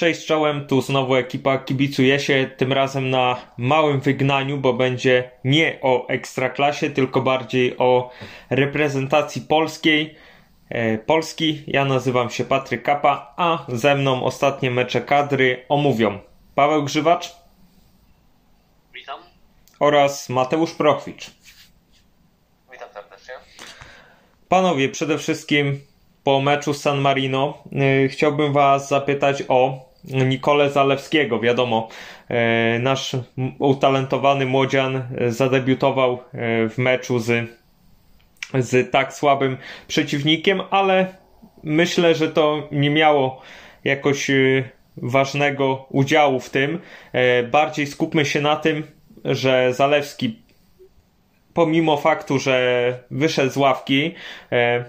Cześć czołem, tu znowu ekipa kibicuje się, tym razem na małym wygnaniu, bo będzie nie o ekstraklasie, tylko bardziej o reprezentacji polskiej. E, Polski, ja nazywam się Patryk Kapa, a ze mną ostatnie mecze kadry omówią Paweł Grzywacz Witam. oraz Mateusz Prochwicz. Witam serdecznie. Panowie, przede wszystkim po meczu z San Marino yy, chciałbym Was zapytać o Nikolę Zalewskiego. Wiadomo, yy, nasz utalentowany młodzian yy, zadebiutował yy, w meczu z, z tak słabym przeciwnikiem, ale myślę, że to nie miało jakoś ważnego udziału w tym. Bardziej skupmy się na tym, że Zalewski pomimo faktu, że wyszedł z ławki, e,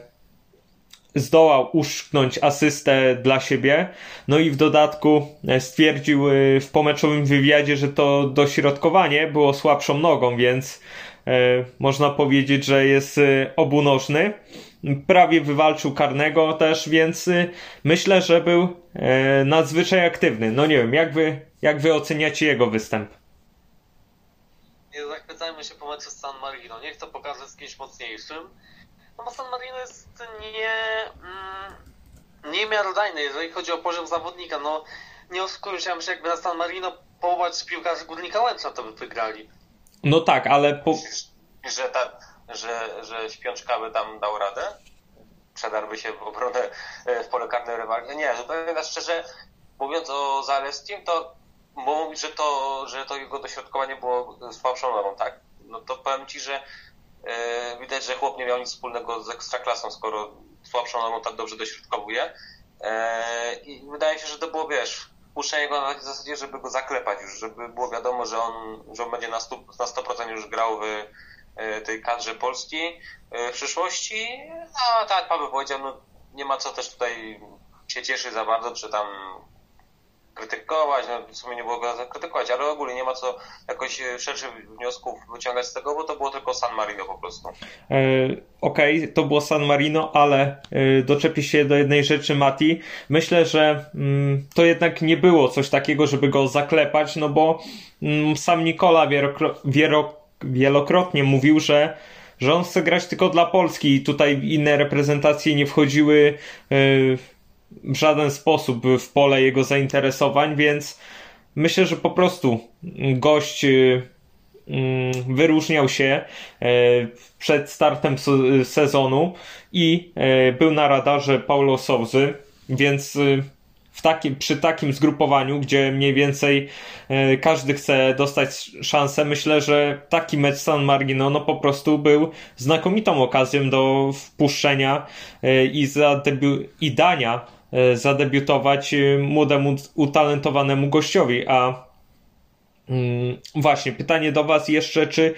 zdołał uszknąć asystę dla siebie. No i w dodatku e, stwierdził e, w pomeczowym wywiadzie, że to dośrodkowanie było słabszą nogą, więc e, można powiedzieć, że jest obunożny. Prawie wywalczył karnego też, więc myślę, że był nadzwyczaj aktywny. No nie wiem, jak wy, jak wy oceniacie jego występ? Nie zachwycajmy się po meczu z San Marino. Niech to pokaże z kimś mocniejszym. No bo San Marino jest nie, mm, niemiarodajny, jeżeli chodzi o poziom zawodnika. No nie oszukujmy się, ja myślę, jakby na San Marino połowa czy piłkarzy Górnika Łęcza to by wygrali. No tak, ale po, że, ta, że, że śpiączka by tam dał radę? Przedarłby się w obronę e, w pole karne rywali? Nie, zupełnie na szczerze, mówiąc o Zalewskim, to bo mówisz, że to, że to jego dośrodkowanie było słabszą nogą, tak? No to powiem Ci, że widać, że chłop nie miał nic wspólnego z ekstraklasą, skoro słabszą nogą tak dobrze dośrodkowuje. E, I wydaje się, że to było, wiesz, puszczenie go na takiej zasadzie, żeby go zaklepać już, żeby było wiadomo, że on, że on będzie na 100%, na 100% już grał w e, tej kadrze polskiej e, w przyszłości. No tak, Paweł powiedział, no nie ma co też tutaj się cieszyć za bardzo, czy tam krytykować, no w sumie nie było go krytykować, ale ogólnie nie ma co jakoś e, szerszych wniosków wyciągać z tego, bo to było tylko San Marino po prostu. E, Okej, to było San Marino, ale e, doczepię się do jednej rzeczy, Mati. Myślę, że mm, to jednak nie było coś takiego, żeby go zaklepać, no bo mm, sam Nikola wielokro, wielokrotnie mówił, że, że on chce grać tylko dla Polski i tutaj inne reprezentacje nie wchodziły w żaden sposób w pole jego zainteresowań, więc myślę, że po prostu gość. e, mm, wyróżniał się e, przed startem se- sezonu i e, był na radarze Paulo Souzy, więc e, w przy takim zgrupowaniu, gdzie mniej więcej e, każdy chce dostać szansę, myślę, że taki mecz San Marino no po prostu był znakomitą okazją do wpuszczenia i, zadebiu- i dania zadebiutować e, młodemu, utalentowanemu gościowi, a Mm, Właśnie, pytanie do Was jeszcze, czy,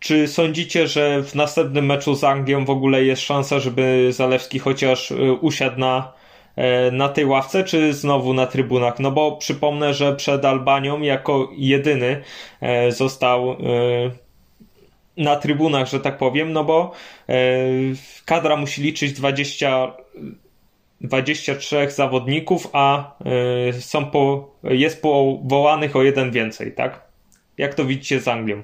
czy sądzicie, że w następnym meczu z Anglią w ogóle jest szansa, żeby Zalewski chociaż y, usiadł na, e, na tej ławce, czy znowu na trybunach? No bo przypomnę, że przed Albanią jako jedyny e, został e, na trybunach, że tak powiem, no bo e, kadra musi liczyć 20 23 zawodników, a y, są po, jest powołanych o jeden więcej, tak? Jak to widzicie z Anglią?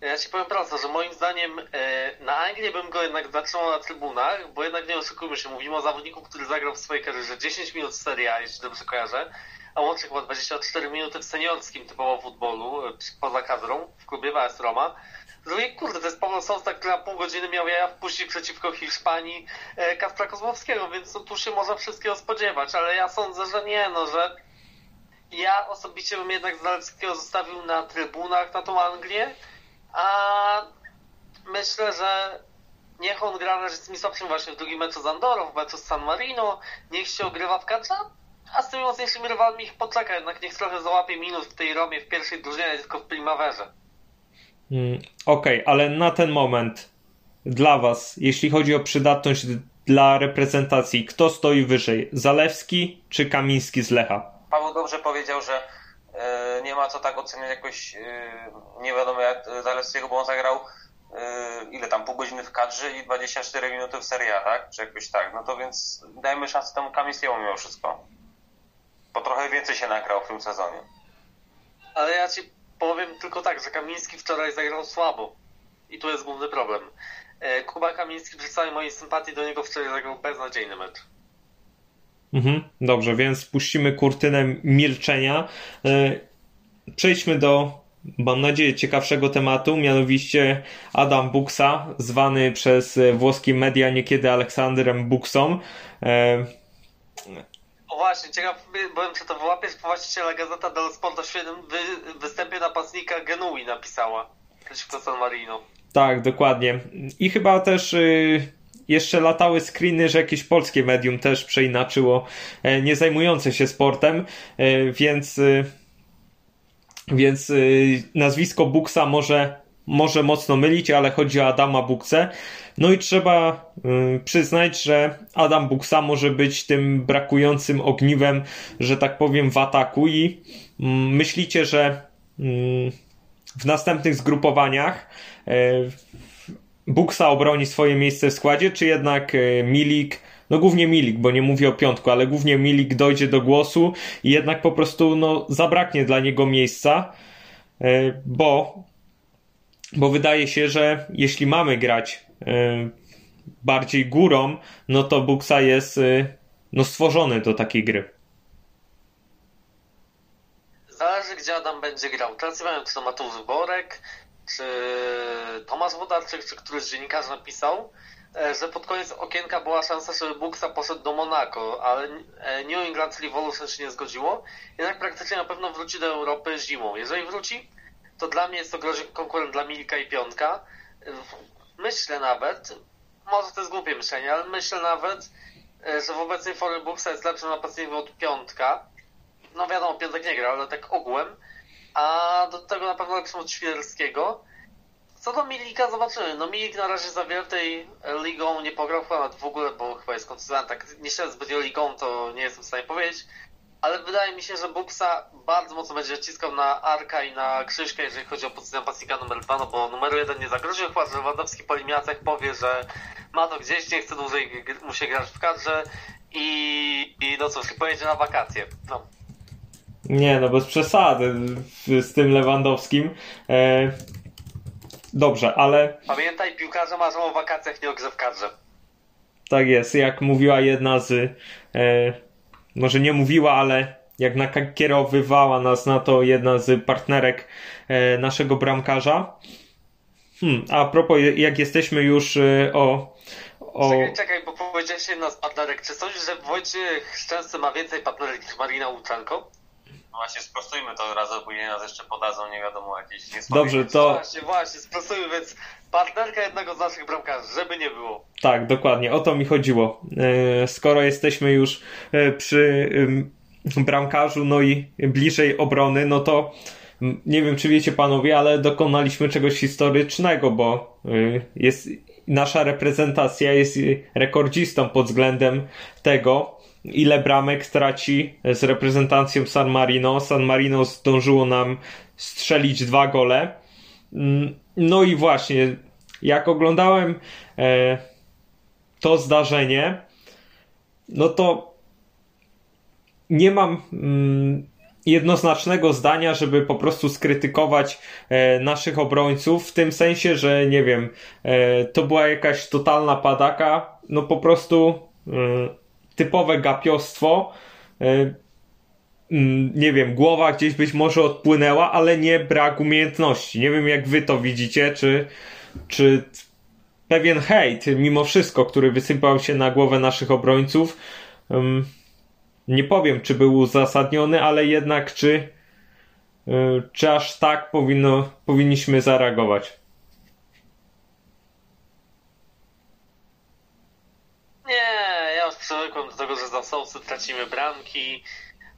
Ja ci powiem prosto, że moim zdaniem e, na Anglię bym go jednak zatrzymał na trybunach, bo jednak nie oszukujmy się, mówimy o zawodniku, który zagrał w swojej karierze 10 minut w A, jeśli dobrze kojarzę, a łącznie chyba 24 minuty w seniorskim typowo futbolu, e, poza kadrą, w klubie AS Roma. Z drugiej, kurde, to jest Paweł Sousa, który na pół godziny miał jaja wpuścić przeciwko Hiszpanii e, Kaspra Kozłowskiego, więc no, tu się można wszystkiego spodziewać, ale ja sądzę, że nie, no, że ja osobiście bym jednak Zalewskiego zostawił na trybunach na tą Anglię, a myślę, że niech on gra na mi słabszym właśnie w drugim meczu z Andorą, w meczu z San Marino, niech się ogrywa w kadrze, a z tymi mocniejszymi rywalami ich poczeka, jednak niech trochę załapie minut w tej Romie w pierwszej drużynie, tylko w Primaverze. Mm, Okej, ale na ten moment dla Was, jeśli chodzi o przydatność dla reprezentacji, kto stoi wyżej? Zalewski czy Kamiński z Lecha? Paweł dobrze powiedział, że e, nie ma co tak oceniać jakoś e, nie wiadomo jak Zalewskiego, bo on zagrał e, ile tam, pół godziny w kadrze i 24 minuty w Serie A, tak? Czy jakoś tak. No to więc dajmy szansę temu Kamińskiemu mimo wszystko. Bo trochę więcej się nagrał w tym sezonie. Ale ja ci powiem tylko tak, że Kamiński wczoraj zagrał słabo. I tu jest główny problem. E, Kuba Kamiński przy całej mojej sympatii do niego wczoraj zagrał beznadziejny mecz. Mhm, dobrze, więc puścimy kurtynę milczenia. E, przejdźmy do, mam nadzieję, ciekawszego tematu, mianowicie Adam Buksa, zwany przez włoskie media niekiedy Aleksandrem Buksą. O właśnie, ciekaw byłem, czy to wyłapiesz, właściciela Gazeta dello Sport o świetnym wy, występie napastnika Genui napisała przeciwko San Marino. Tak, dokładnie. I chyba też y, jeszcze latały screeny, że jakieś polskie medium też przeinaczyło, e, nie zajmujące się sportem, e, więc, y, więc y, nazwisko Buksa może, może mocno mylić, ale chodzi o Adama Buksę. No i trzeba przyznać, że Adam Buksa może być tym brakującym ogniwem, że tak powiem, w ataku i mm, myślicie, że mm, w następnych zgrupowaniach e, Buksa obroni swoje miejsce w składzie, czy jednak e, Milik, no głównie Milik, bo nie mówię o piątku, ale głównie Milik dojdzie do głosu i jednak po prostu no, zabraknie dla niego miejsca, e, bo, bo wydaje się, że jeśli mamy grać bardziej górą, no to Buksa jest no, stworzony do takiej gry. Zależy, gdzie Adam będzie grał. Teraz nie wiem, czy to Mateusz Borek, czy Tomasz Wodarczyk, czy któryś z dziennikarzy napisał, e, że pod koniec okienka była szansa, żeby Buksa poszedł do Monako, ale e, New England Revolution się nie zgodziło. Jednak praktycznie na pewno wróci do Europy zimą. Jeżeli wróci, to dla mnie jest to groźny konkurent dla Milka i Piątka. Myślę nawet, może to jest głupie myślenie, ale myślę nawet, e, że w obecnej formie Buksa jest lepszym napastnikiem od Piątka no wiadomo, Piątek nie gra, ale tak ogółem. A do tego na pewno lepszą od Świderskiego. Co do Milika zobaczymy. No Milik na razie za wiele tej ligą nie pograł chyba w ogóle, bo chyba jest kontuzjowany. Tak nie śledzę zbyt ligą, to nie jestem w stanie powiedzieć. Ale wydaje mi się, że Buksa bardzo mocno będzie naciskał na Arka i na Krzyśka, jeżeli chodzi o pozycję napastnika numer dwa, no bo numer jeden nie zagroził. Chyba, że Lewandowski po eliminacjach powie, że ma to gdzieś, nie chce dłużej mu się grać w kadrze i, i no cóż, pojedzie na wakacje. No. Nie, no bez przesady z tym Lewandowskim. E, dobrze, ale. Pamiętaj, piłkarze marzą o wakacjach, nie o grze w kadrze. Tak jest, jak mówiła jedna z. E, może nie mówiła, ale jak nakierowywała nas na to jedna z partnerek e, naszego bramkarza. Hmm, a propos, jak jesteśmy już e, o. o... Czekaj, czekaj, bo powiedziałeś jedna z partnerek. Czy sądzisz, że Wojciech Szczęsny ma więcej partnerek niż Marina Łuczanko? No właśnie, sprostujmy to raz, później nas jeszcze podadzą, nie wiadomo, jakieś. Dobrze, to... Właśnie, właśnie, sprostujmy, więc partnerka jednego z naszych bramkarzy, żeby nie było. Tak, dokładnie, o to mi chodziło. E, skoro jesteśmy już e, przy bramkarzu, no i bliżej obrony, no to nie wiem, czy wiecie panowie, ale dokonaliśmy czegoś historycznego, bo e, jest nasza reprezentacja jest rekordzistą pod względem tego, ile bramek traci z reprezentacją San Marino. San Marino zdążyło nam strzelić dwa gole. Mm, no i właśnie, jak oglądałem e, to zdarzenie, no to nie mam mm, jednoznacznego zdania, żeby po prostu skrytykować e, naszych obrońców, w tym sensie, że nie wiem, e, to była jakaś totalna padaka, no po prostu typowe gapiostwo. E, mm, nie wiem, głowa gdzieś być może odpłynęła, ale nie brak umiejętności. Nie wiem, jak wy to widzicie, czy, czy pewien hejt, mimo wszystko, który wysypał się na głowę naszych obrońców, nie powiem, czy był uzasadniony, ale jednak, czy, e, czy aż tak powinno, powinniśmy zareagować. Przywykłem do tego, że za Sołsy tracimy bramki.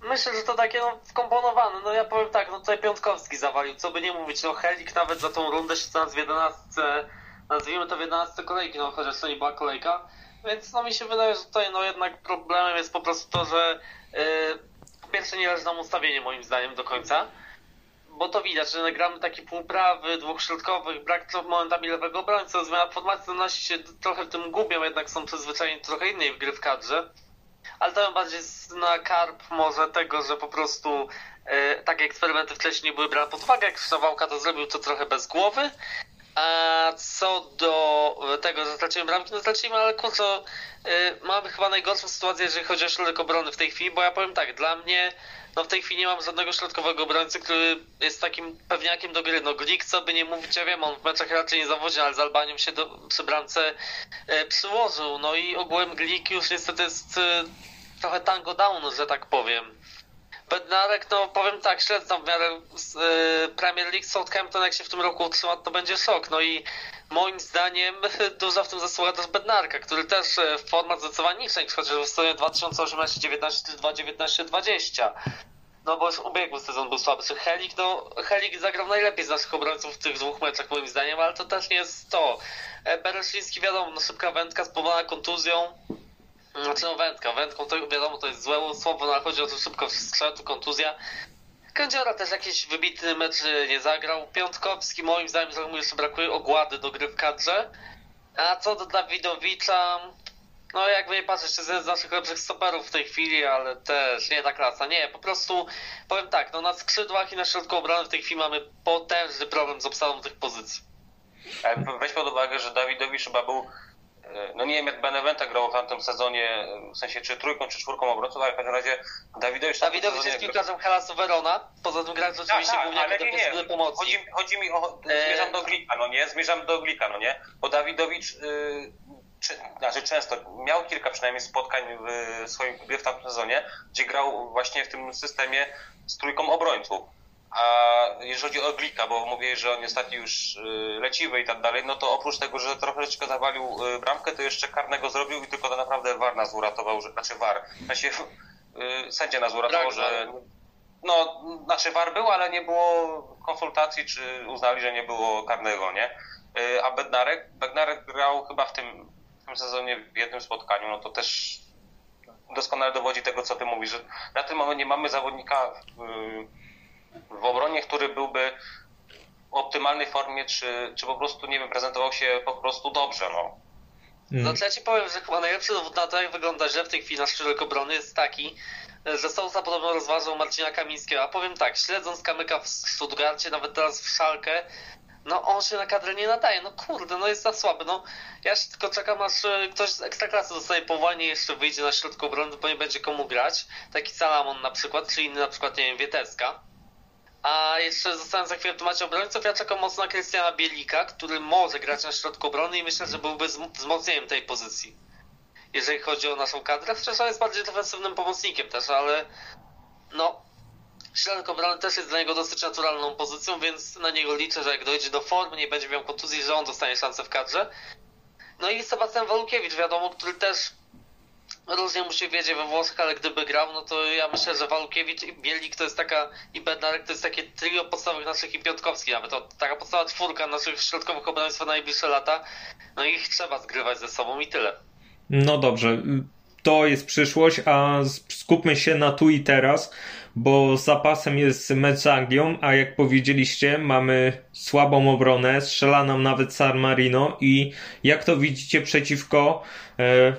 Myślę, że to takie no, wkomponowane. No ja powiem tak, no tutaj Piątkowski zawalił, co by nie mówić, no Helik nawet za tą rundę się w 11, nazwijmy to w 11 kolejki, no chociaż to nie była kolejka. Więc no mi się wydaje, że tutaj no jednak problemem jest po prostu to, że yy, pierwsze nie leży nam ustawienie moim zdaniem do końca bo to widać, że nagramy takie półprawy, dwóch środkowych, brak momentami lewego obrońcy, zmiana formacji, to nasi się trochę w tym gubią, jednak są przyzwyczajeni trochę innej w gry w kadrze. ale to bardziej na karp może tego, że po prostu e, takie eksperymenty wcześniej nie były brane pod uwagę. Jak Szawałka to zrobił, to trochę bez głowy. A co do tego, że straciłem bramki, no straciłem, ale kurczę, y, mamy chyba najgorszą sytuację, jeżeli chodzi o środek obrony w tej chwili, bo ja powiem tak, dla mnie no w tej chwili nie mam żadnego środkowego obrońcy, który jest takim pewniakiem do gry. No Glik, co by nie mówić, ja wiem, on w meczach raczej nie zawodzi, ale z Albanią się do, przy bramce e, przyłożył. No i ogółem Glik już niestety jest e, trochę tango down, że tak powiem. Bednarek, no powiem tak, śledzam w miarę y, Premier League Southampton, jak się w tym roku utrzyma, to będzie szok. No i moim zdaniem duża w tym zasługa też Bednarka, który też e, w format zdecydowanie niższa niż chociaż w stronie 2018-19 czy 2019-20. No bo już ubiegły sezon był słaby. Helik, no Helik zagrał najlepiej z naszych obrońców w tych dwóch meczach moim zdaniem, ale to też nie jest to. E, Bereszyński wiadomo, no szybka wędka spowodowana kontuzją. Znaczy no wędka, wędką to wiadomo to jest złe słowo, no chodzi o to szybko strzał, kontuzja. Kędziora też jakiś wybitny mecz nie zagrał. Piątkowski moim zdaniem, mu jeszcze brakuje ogłady do gry w kadrze. A co do Dawidowicza, no jakby nie patrzeć, jeden z naszych lepszych stoperów w tej chwili, ale też nie ta klasa. Nie, po prostu powiem tak, no na skrzydłach i na środku obrony w tej chwili mamy potężny problem z obsadą tych pozycji. weź pod uwagę, że Dawidowicz chyba był no nie wiem jak Beneventa grał w tamtym sezonie, w sensie czy trójką, czy czwórką obrońców, ale w każdym razie Dawidowicz... Dawidowicz jest piłkarzem Helasu Verona, poza tym grając tak, tak, głównie jako nie, pomocy. Chodzi, chodzi mi o... Zmierzam do Glika, no nie? Zmierzam do Glika, no nie? Bo Dawidowicz... Yy, czy, znaczy często, miał kilka przynajmniej spotkań w swoim w tamtym sezonie, gdzie grał właśnie w tym systemie z trójką obrońców. A jeżeli chodzi o Glika, bo mówię, że on ostatnio już y, leciwy i tak dalej, no to oprócz tego, że troszeczkę zawalił y, bramkę, to jeszcze karnego zrobił i tylko to naprawdę VAR nas uratował, że, znaczy VAR, znaczy sędzia nas uratował, że no, znaczy VAR był, ale nie było konsultacji, czy uznali, że nie było karnego, nie? Y, a Bednarek, Bednarek grał chyba w tym, w tym sezonie w jednym spotkaniu, no to też doskonale dowodzi tego, co ty mówisz, że na tym momencie nie mamy zawodnika w obronie, który byłby w optymalnej formie, czy, czy po prostu, nie wiem, prezentował się po prostu dobrze, no. Mm. Znaczy ja ci powiem, że chyba najlepszy dowód na to, jak wygląda że w tej chwili nasz środek obrony jest taki, że Sousa podobno rozważał Marcina Kamińskiego, a powiem tak, śledząc Kamyka w Stuttgarcie, nawet teraz w Szalkę, no on się na kadrę nie nadaje, no kurde, no jest za słaby, no. Ja się tylko czekam aż e, ktoś z Ekstraklasy dostaje powołanie jeszcze wyjdzie na środku obrony, bo nie będzie komu grać, taki Salamon na przykład, czy inny na przykład, nie wiem, Wieteska, a jeszcze zostałem za chwilę w temacie obrońców. Ja czekam mocno na Krystiana Bielika, który może grać na środku obrony i myślę, że byłby wzmocnieniem tej pozycji. Jeżeli chodzi o naszą kadrę, on jest bardziej defensywnym pomocnikiem też, ale no, środek obrony też jest dla niego dosyć naturalną pozycją, więc na niego liczę, że jak dojdzie do formy, nie będzie miał kontuzji, że on dostanie szansę w kadrze. No i Sebastian Walukiewicz, wiadomo, który też różnie mu się wiedzie we Włoszech, ale gdyby grał, no to ja myślę, że Walukiewicz i Bielik to jest taka, i Bednarek to jest takie trio podstawowych naszych i Piątkowski nawet, to taka podstawowa czwórka naszych środkowych obrońców na najbliższe lata, no ich trzeba zgrywać ze sobą i tyle. No dobrze, to jest przyszłość, a skupmy się na tu i teraz, bo zapasem jest mecz z Anglią, a jak powiedzieliście, mamy słabą obronę, strzela nam nawet San Marino i jak to widzicie przeciwko e,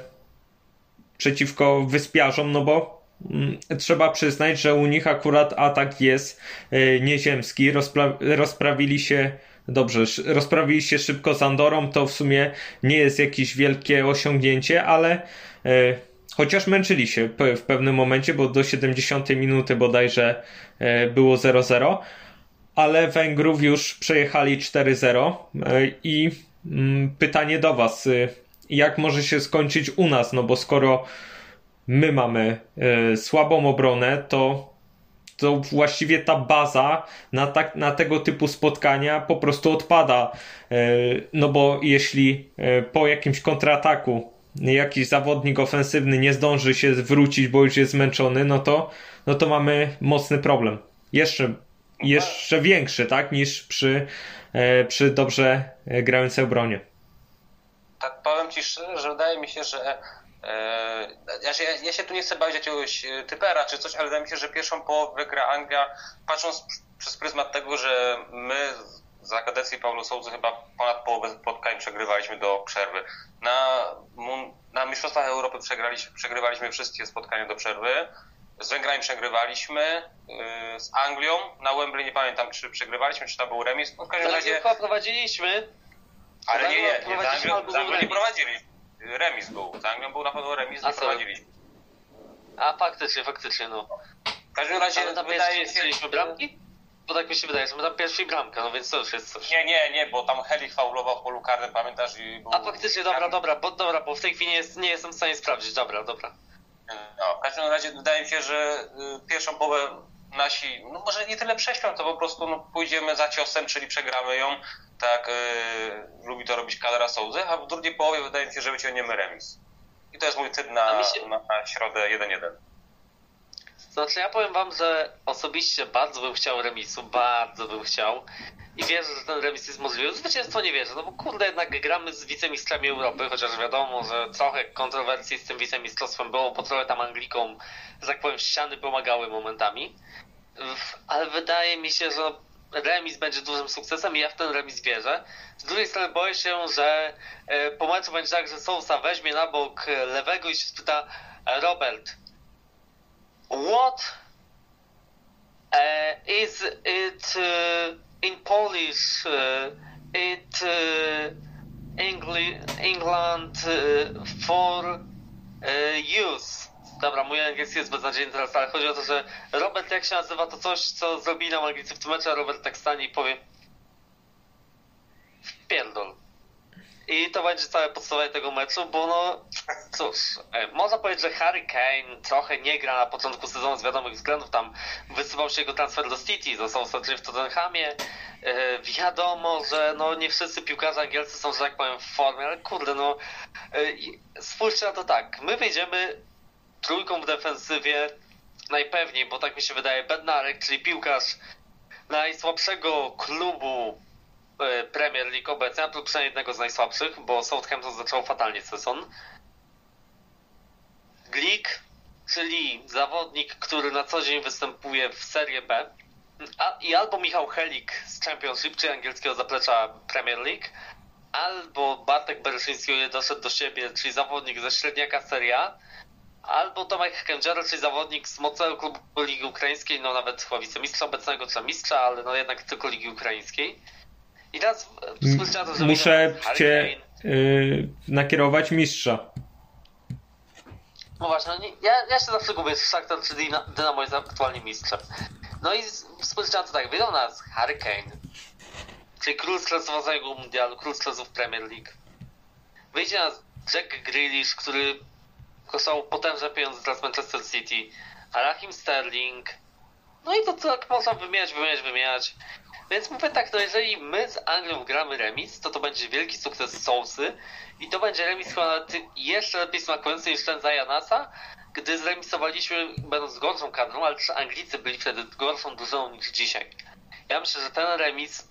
przeciwko wyspiarzom, no bo mm, trzeba przyznać, że u nich akurat atak jest e, nieziemski. Rozpra rozprawili się dobrze, rozprawili się szybko z Andorą, to w sumie nie jest jakieś wielkie osiągnięcie, ale e, chociaż męczyli się w pewnym momencie, bo do 70 minuty bodajże e, było 0-0, ale Węgrów już przejechali 4-0 i mm, pytanie do Was jak może się skończyć u nas, no bo skoro my mamy y, słabą obronę, to, to właściwie ta baza na, tak, na tego typu spotkania po prostu odpada. Y, no bo jeśli y, po jakimś kontrataku jakiś zawodnik ofensywny nie zdąży się zwrócić, bo już jest zmęczony, no to, no to mamy mocny problem. Jeszcze, jeszcze większy, tak, niż przy, przy dobrze grającej obronie powiem Ci szczerze, że wydaje mi się, że e, ja, się, ja się tu nie chcę bawić jakiegoś e, typera czy coś, ale wydaje mi się, że pierwszą połowę gra Anglia, patrząc przez pryzmat tego, że my za kadencji Paulo Souza chyba ponad połowę spotkań przegrywaliśmy do przerwy. Na, na Mistrzostwach Europy przegraliśmy, przegrywaliśmy wszystkie spotkania do przerwy. Z Węgrami przegrywaliśmy, yy, z Anglią na Wembley nie pamiętam, czy przegrywaliśmy, czy to był remis. No w każdym razie... prowadziliśmy. Ale nie, nie, nie, z Anglią, z Anglią nie prowadziliśmy. Remis był. Z Anglią był na pewno remis, nie prowadziliśmy. A faktycznie, faktycznie, no. W każdym razie Ale tam wydaje się... bramki? Bo tak mi się wydaje, że my tam pierwszej bramkę, no więc to już jest coś. Nie, nie, nie, bo tam Helik faulował w polu karnym, pamiętasz? I był... A faktycznie, dobra, dobra, bo, dobra, bo w tej chwili nie, jest, nie jestem w stanie sprawdzić, dobra, dobra. No, w każdym razie wydaje mi się, że y, pierwszą połowę nasi, no może nie tyle prześpią, to po prostu no, pójdziemy za ciosem, czyli przegramy ją, tak yy, lubi to robić Kadra Souzy, a w drugiej połowie wydaje mi się, że wyciągniemy remis. I to jest mój typ na, się... na, na środę 1-1. Znaczy ja powiem wam, że osobiście bardzo bym chciał remisu, bardzo bym chciał. I wierzę, że ten remis jest możliwy. Zwycięstwo nie wierzę, no bo kurde, jednak gramy z wicemistrzami Europy, chociaż wiadomo, że trochę kontrowersji z tym wicemistrzostwem było, bo trochę tam Anglikom, że tak powiem, ściany pomagały momentami. Ale wydaje mi się, że remis będzie dużym sukcesem i ja w ten remis wierzę. Z drugiej strony boję się, że e, po meczu będzie tak, że Sousa weźmie na bok lewego i się spyta Robert, what is it in Polish? It England for youth. Dobra, mój angielski jest beznadziejny teraz, ale chodzi o to, że Robert, jak się nazywa to coś, co zrobili nam Anglicy w tym meczu, a Robert tak stanie i powie wpierdol. I to będzie całe podstawowe tego meczu, bo no cóż, e, można powiedzieć, że Harry Kane trochę nie gra na początku sezonu z wiadomych względów. Tam wysypał się jego transfer do City, został ostatecznie w Tottenhamie. E, wiadomo, że no nie wszyscy piłkarze angielscy są, że tak powiem, w formie, ale kurde, no e, spójrzcie na to tak. My wyjdziemy trójką w defensywie najpewniej, bo tak mi się wydaje, Bednarek, czyli piłkarz najsłabszego klubu E, Premier League obecnie, a to przynajmniej jednego z najsłabszych, bo Southampton zaczął fatalnie sezon. Glik, czyli zawodnik, który na co dzień występuje w Serie B, a, i albo Michał Helik z Championship, czy angielskiego zaplecza Premier League, albo Bartek Bereszyński doszedł do siebie, czyli zawodnik ze średniaka Serie A, albo Tomek Kędziera, czyli zawodnik z mocnego klubu Ligi Ukraińskiej, no nawet chyba wicemistrza obecnego, czy mistrza, ale no jednak tylko Ligi Ukraińskiej. I teraz spojrzałem to, że Muszę cię yy, nakierować mistrza. No właśnie, no nie, ja, ja się zawsze gubię, czy Shakhtar czy Dynamo jest aktualnie mistrzem. No i spojrzałem to tak, wyjdą nas Harry Kane, czyli król stresującego mundialu, król stresów Premier League. Wyjdzie nas Jack Grealish, który kosztował potężne pieniądze teraz Manchester City, a Raheem Sterling. No i to tak można wymieniać, wymieniać, wymieniać. Więc mówię tak, no jeżeli my z Anglią gramy remis, to to będzie wielki sukces Sousy i to będzie remis chyba nawet jeszcze lepiej smakujący niż ten za Janasa, gdy zremisowaliśmy, będąc gorszą kadrą, ale też Anglicy byli wtedy gorszą drużyną niż dzisiaj. Ja myślę, że ten remis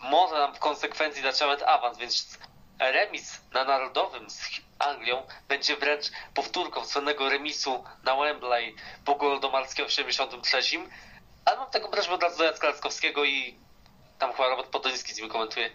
może nam w konsekwencji dać nawet awans, więc remis na narodowym z Anglią będzie wręcz powtórką słynnego remisu na Wembley po Goldomarskiego w 73. Ale mam taką prośbę od razu do Jacka Laskowskiego i tam chyba Robert Podoński z nim komentuje.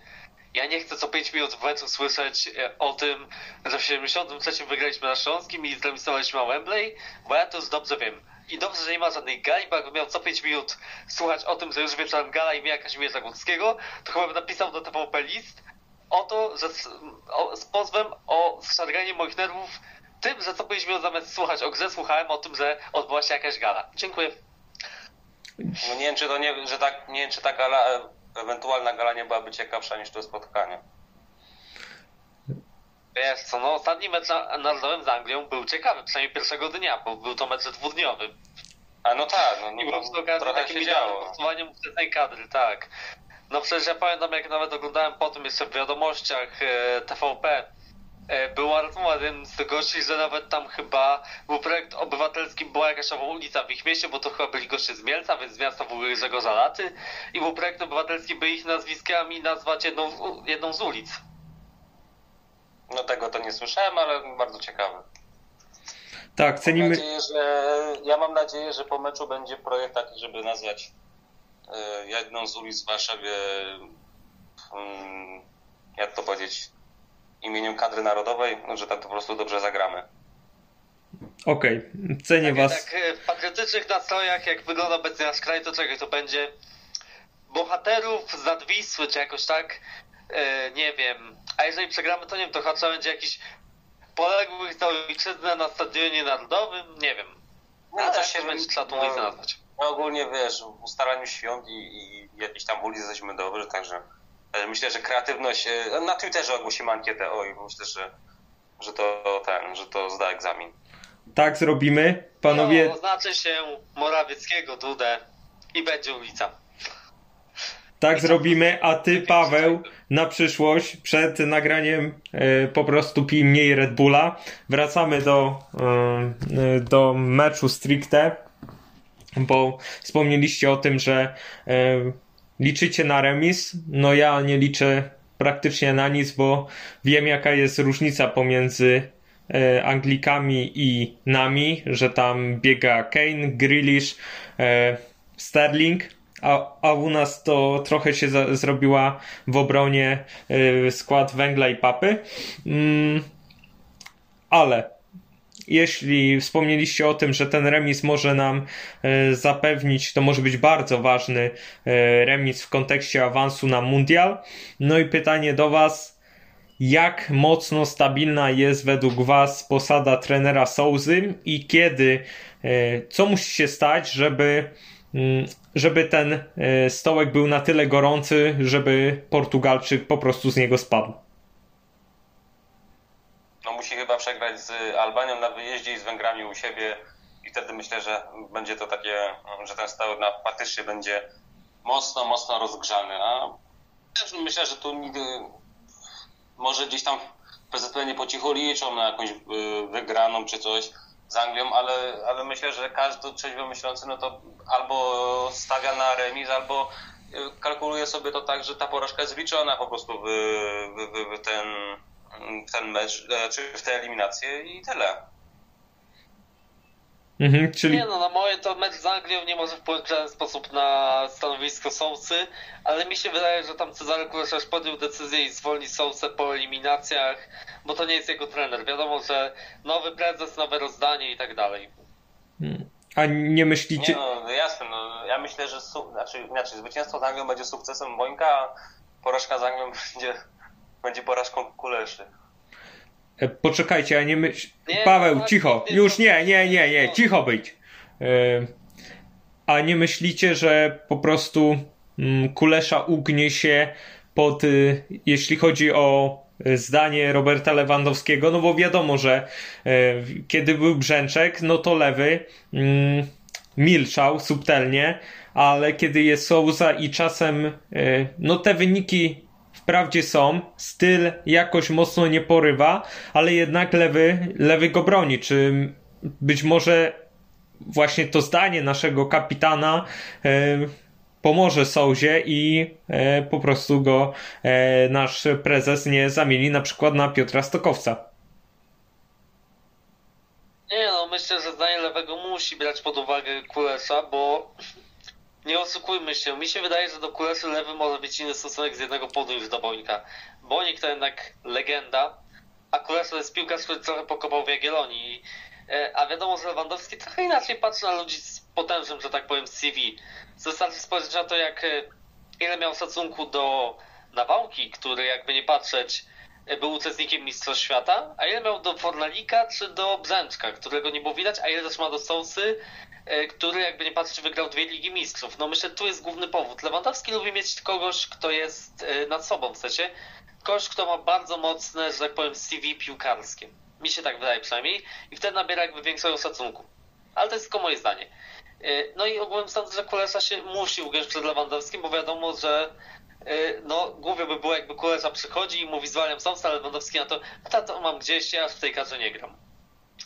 Ja nie chcę co 5 minut w meczu słyszeć e, o tym, że w 73 wygraliśmy na Śląskim i zremisowaliśmy na Wembley, bo ja to już dobrze wiem. I dobrze, że nie ma żadnej gali, bo jakbym miał co 5 minut słuchać o tym, że już wieczorem gala imienia Kazimierza Górskiego, to chyba bym napisał do TVP list o to, że z, o, z pozwem o zszarganie moich nerwów tym, że co 5 minut zamiast słuchać o grze, słuchałem o tym, że odbyła się jakaś gala. Dziękuję. No nie wiem, czy to nie, że tak, nie wiem, czy ta gala ewentualna gala nie byłaby ciekawsza niż to spotkanie. Wiesz co, no ostatni mecz narodowym z Anglią był ciekawy, przynajmniej pierwszego dnia, bo był to mecz dwudniowy. A no tak, no, no, I po prostu trochę się działo. Głosowaniem tej kadry, tak. No przecież ja pamiętam, jak nawet oglądałem po tym jeszcze w wiadomościach e, TVP, E, była rozmowa jeden z gości, że nawet tam chyba był projekt obywatelski, była jakaś ulica w ich mieście, bo to chyba byli goście z Mielca, więc z miasta w ogóle Grzegorza Laty i był projekt obywatelski, by ich nazwiskami nazwać jedną, jedną z ulic. No tego to nie słyszałem, ale bardzo ciekawe. Tak, cenimy... Mam nadzieję, że, ja mam nadzieję, że po meczu będzie projekt taki, żeby nazwać jedną z ulic w Warszawie mm, jak to powiedzieć, imieniem kadry narodowej, no, że tam to po prostu dobrze zagramy. Okej, okay. cenię tak, was. Tak, w patriotycznych nastrojach, jak wygląda obecnie nasz kraj, to czego to będzie bohaterów z Nadwisły, czy jakoś tak, e, nie wiem. A jeżeli przegramy, to nie wiem, to chyba będzie jakiś poległych za ojczyznę na stadionie narodowym, nie wiem. No, ale też się będzie trzeba tą ulicę nazwać. No ogólnie wiesz, w ustalaniu świąt i, i jakiejś tam ulicy jesteśmy dobrzy, także myślę, że kreatywność, e, na Twitterze ogłosimy ankietę, oj, myślę, że, że to ten, że to zda egzamin. Tak zrobimy, panowie. No, oznaczy się Morawieckiego Dudę i będzie ulica. Tak zrobimy, a ty, Paweł, na przyszłość, przed nagraniem e, po prostu pij mniej Red Bulla. Wracamy do, e, do meczu stricte, bo wspomnieliście o tym, że e, liczycie na remis. No ja nie liczę praktycznie na nic, bo wiem jaka jest różnica pomiędzy Anglikami i nami, że tam biega Kane, Grealish, Sterling, a, a u nas to trochę się za, zrobiła w obronie skład węgla i papy. Mm, ale jeśli wspomnieliście o tym, że ten remis może nam y, zapewnić, to może być bardzo ważny y, remis w kontekście awansu na mundial. No i pytanie do Was. Jak mocno stabilna jest według Was posada trenera Souzy i kiedy, y, co musi się stać, żeby mm, żeby ten e, stołek był na tyle gorący, żeby Portugalczyk po prostu z niego spadł. Musi chyba przegrać z Albanią na wyjeździe i z Węgrami u siebie i wtedy myślę, że będzie to takie, że ten stołek na faktycznie będzie mocno, mocno rozgrzany. A myślę, że tu nigdy może gdzieś tam PZP nie po cichu liczą na jakąś e, wygraną czy coś z Anglią, ale, ale myślę, że każdy trzeźwo myślący no to albo stawia na remis, albo y, kalkuluje sobie to tak, że ta porażka jest wliczona po prostu w, w, w, ten, w ten mecz, e, czy w tę eliminację i tyle. Mhm, czyli... Nie no, na moje to mecz z Anglią nie może wpłynąć w żaden sposób na stanowisko Sousy, ale mi się wydaje, że tam Cezary Kulesarz podjął decyzję i zwolni Sousę po eliminacjach, bo to nie jest jego trener. Wiadomo, że nowy prezes, nowe rozdanie i tak dalej. Hmm. A nie myślicie... Nie no, jasne, no, ja myślę, że su... znaczy, inaczej, zwycięstwo z Anglią będzie sukcesem Bońka, a porażka z Anglią będzie, będzie porażką Kuleszy. E, poczekajcie, ja nie myśl... Paweł, no, cicho. Już nie, nie, nie, nie. Cicho być. E, a nie myślicie, że po prostu mm, Kulesza ugnie się pod, y, jeśli chodzi o zdanie Roberta Lewandowskiego, no bo wiadomo, że e, kiedy był Brzęczek, no to lewy mm, milczał subtelnie, ale kiedy jest Souza i czasem no te wyniki wprawdzie są, styl jakoś mocno nie porywa, ale jednak lewy, lewy go broni. Czy być może właśnie to zdanie naszego kapitana e, pomoże Souzie i e, po prostu go e, nasz prezes nie zamieni na przykład na Piotra Stokowca. Nie no, myślę, że zdanie lewego musi brać pod uwagę Kulesza, bo nie oszukujmy się, mi się wydaje, że do Kuleszy lewy może być inny stosunek z jednego podu niż do Bońka. Bonik to jednak legenda, a Kulesza to jest piłkarz, który trochę pokopał w Jagiellonii. E, a wiadomo, że Lewandowski trochę inaczej patrzy na ludzi z potężnym, że tak powiem, CV. Wystarczy spojrzeć na to, jak e, ile miał szacunku do Nawałki, który jakby nie patrzeć e, był uczestnikiem Mistrzostw Świata, a ile miał do Fornalika czy do Brzęczka, którego nie było widać, a ile też ma do Sousy, który jakby nie patrzeć wygrał dwie Ligi Mistrzów. No myślę, tu jest główny powód. Lewandowski lubi mieć kogoś, kto jest e, nad sobą w sensie. Kogoś, kto ma bardzo mocne, że tak powiem, CV piłkarskie. Mi się tak wydaje przynajmniej. I wtedy nabiera jakby większego szacunku. Ale to jest tylko moje zdanie. E, no i ogółem sądzę, że Kulesza się musi ugiąć przed Lewandowskim, bo wiadomo, że no głupio by było jakby Kulesza przychodzi i mówi zwalniam Somsa, a Lewandowski na to, to mam gdzieś, ja w tej kadrze nie gram.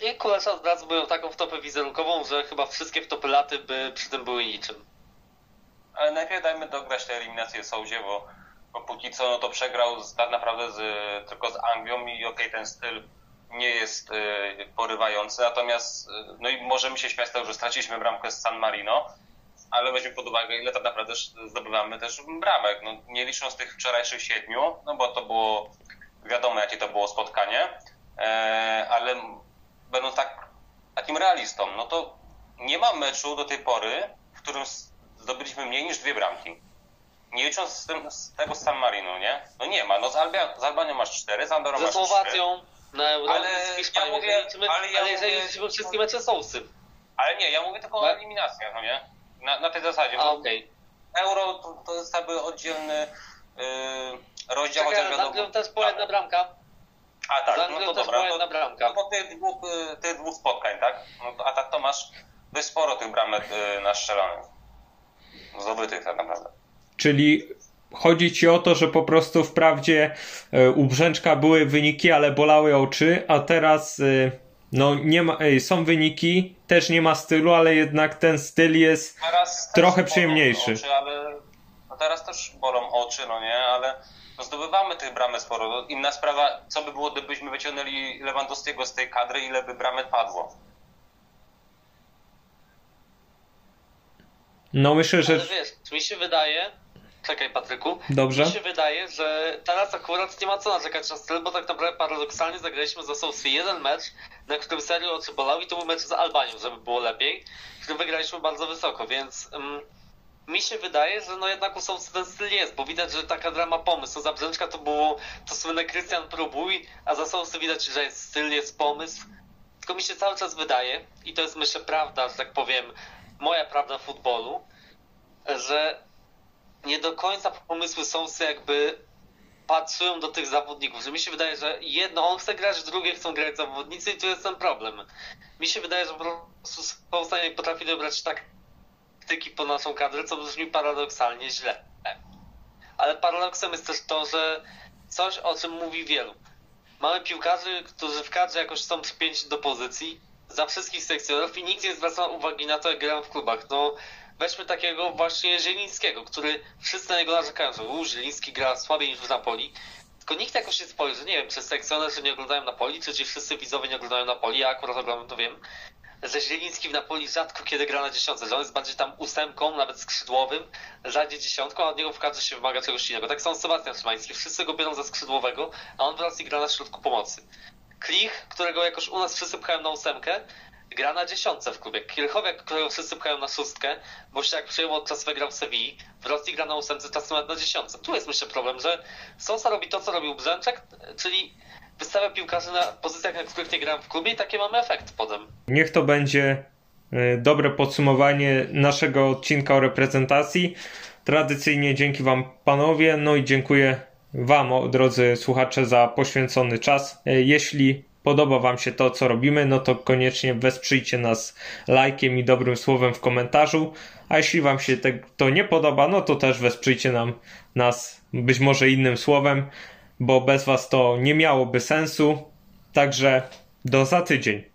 I Kulesza od razu były taką wtopę wizerunkową, że chyba wszystkie wtopy laty by przy tym były niczym. Ale najpierw dajmy dograć tę eliminację Souzie, bo, bo póki co no to przegrał z, tak naprawdę z, tylko z Anglią i okej, okay, ten styl nie jest y, porywający, natomiast y, no i możemy się śmiać z tego, że straciliśmy bramkę z San Marino, ale weźmy pod uwagę, ile tak naprawdę zdobywamy też bramek. No, nie licząc tych wczorajszych siedmiu, no bo to było wiadomo, jakie to było spotkanie, e, ale będąc tak, takim realistą, no to nie ma meczu do tej pory, w którym zdobyliśmy mniej niż dwie bramki. Nie licząc z, tym, z tego z San Marino, nie? No nie ma. No z, Albia, z Albanią masz cztery, z Andorą masz Słowacją na Euro, Ale z Hiszpanią, ja mówię- liczymy, ale ja ale jeżeli liczymy wszystkie mecze sousy. Ale nie, ja mówię tylko o eliminacjach, no nie? Na, na tej zasadzie. A okej. Euro to, to jest jakby oddzielny yy, rozdział, Czekaj, chociaż z Anglią też była jedna bramka. A tak, no to dobra. była To, jedna bramka. no po tych dwóch, y, tych dwóch spotkań, tak? No to, a tak to masz dość sporo tych bramek y, nastrzelonych. Zdobytych tak naprawdę. Czyli chodzi ci o to, że po prostu wprawdzie e, u Brzęczka były wyniki, ale bolały oczy, a teraz e, no nie ma, są wyniki, też nie ma stylu, ale jednak ten styl jest Teraz Trochę przyjemniejszy. Oczy, ale, no teraz też bolą oczy, no nie, ale zdobywamy tych bramek sporo. No Inna sprawa, co by było, gdybyśmy wyciągnęli Lewandowskiego z tej kadry, ile by bramek padło. no myślę, że Ale wiesz, mi się wydaje, czekaj Patryku, dobrze. mi się wydaje, że teraz akurat nie ma co narzekać na styl, bo tak naprawdę paradoksalnie zagraliśmy za Sousy jeden mecz, na którym serio oczy bolały i to był mecz z Albanią, żeby było lepiej, w którym wygraliśmy bardzo wysoko, więc mm, mi się wydaje, że no jednak u Sousy ten styl jest, bo widać, że taka drama pomysł. Za Brzęczka to było to słynne Krystian próbuj, a za Sousy widać, że jest styl, jest pomysł. Tylko mi się cały czas wydaje, i to jest myślę prawda, że tak powiem, moja prawda futbolu, że nie do końca pomysły są jakby patrzyłem do tych zawodników, że mi się wydaje, że jedno on chce grać, drugie chcą grać zawodnicy i tu jest ten problem. Mi się wydaje, że po prostu są w stanie potrafi dobrać taktyki po naszą kadrę, co brzmi paradoksalnie źle. Ale paradoksem jest też to, że coś o czym mówi wielu. Mamy piłkarzy, którzy w kadrze jakoś są przypięci do pozycji za wszystkich sekcjonów i nikt nie zwraca uwagi na to, jak grają w klubach. No, weźmy takiego właśnie Zielińskiego, który wszyscy na niego narzekają, że u, Zieliński gra słabiej niż w Napoli. Tylko nikt jakoś nie spojrzy, nie wiem, czy sekcjonerzy nie oglądają Napoli, czy ci wszyscy widzowie nie oglądają Napoli, ja akurat oglądam, to wiem, że Zieliński w Napoli rzadko kiedy gra na dziesiątce, że on jest bardziej tam ósemką, nawet skrzydłowym, rzadziej dziesiątką, a od niego w kadrze się wymaga czegoś innego. Tak samo Sebastian Szymański, wszyscy go biorą za skrzydłowego, a on w Rosji gra na środku pomocy. Klich, którego jakoś u nas wszyscy pchają na ósemkę, gra na dziesiątce w klubie. Kielchowiak, którego wszyscy pchają na szóstkę, bo się jak przyjął od czasu wygrał w Sewilli, w Rosji gra na ósemce, czasem nawet na dziesiątce. Tu jest myślę problem, że Sosa robi to, co robił Brzęczek, czyli wystawia piłkarzy na pozycjach, na których nie grałem w klubie i taki mamy efekt potem. Niech to będzie e, dobre podsumowanie naszego odcinka o reprezentacji. Tradycyjnie dzięki Wam panowie, no i dziękuję Wam, drodzy słuchacze, za poświęcony czas. E, Jeśli podoba Wam się to, co robimy, no to koniecznie wesprzyjcie nas lajkiem i dobrym słowem w komentarzu. A jeśli Wam się to nie podoba, no to też wesprzyjcie nam, nas być może innym słowem, bo bez Was to nie miałoby sensu. Także do za tydzień.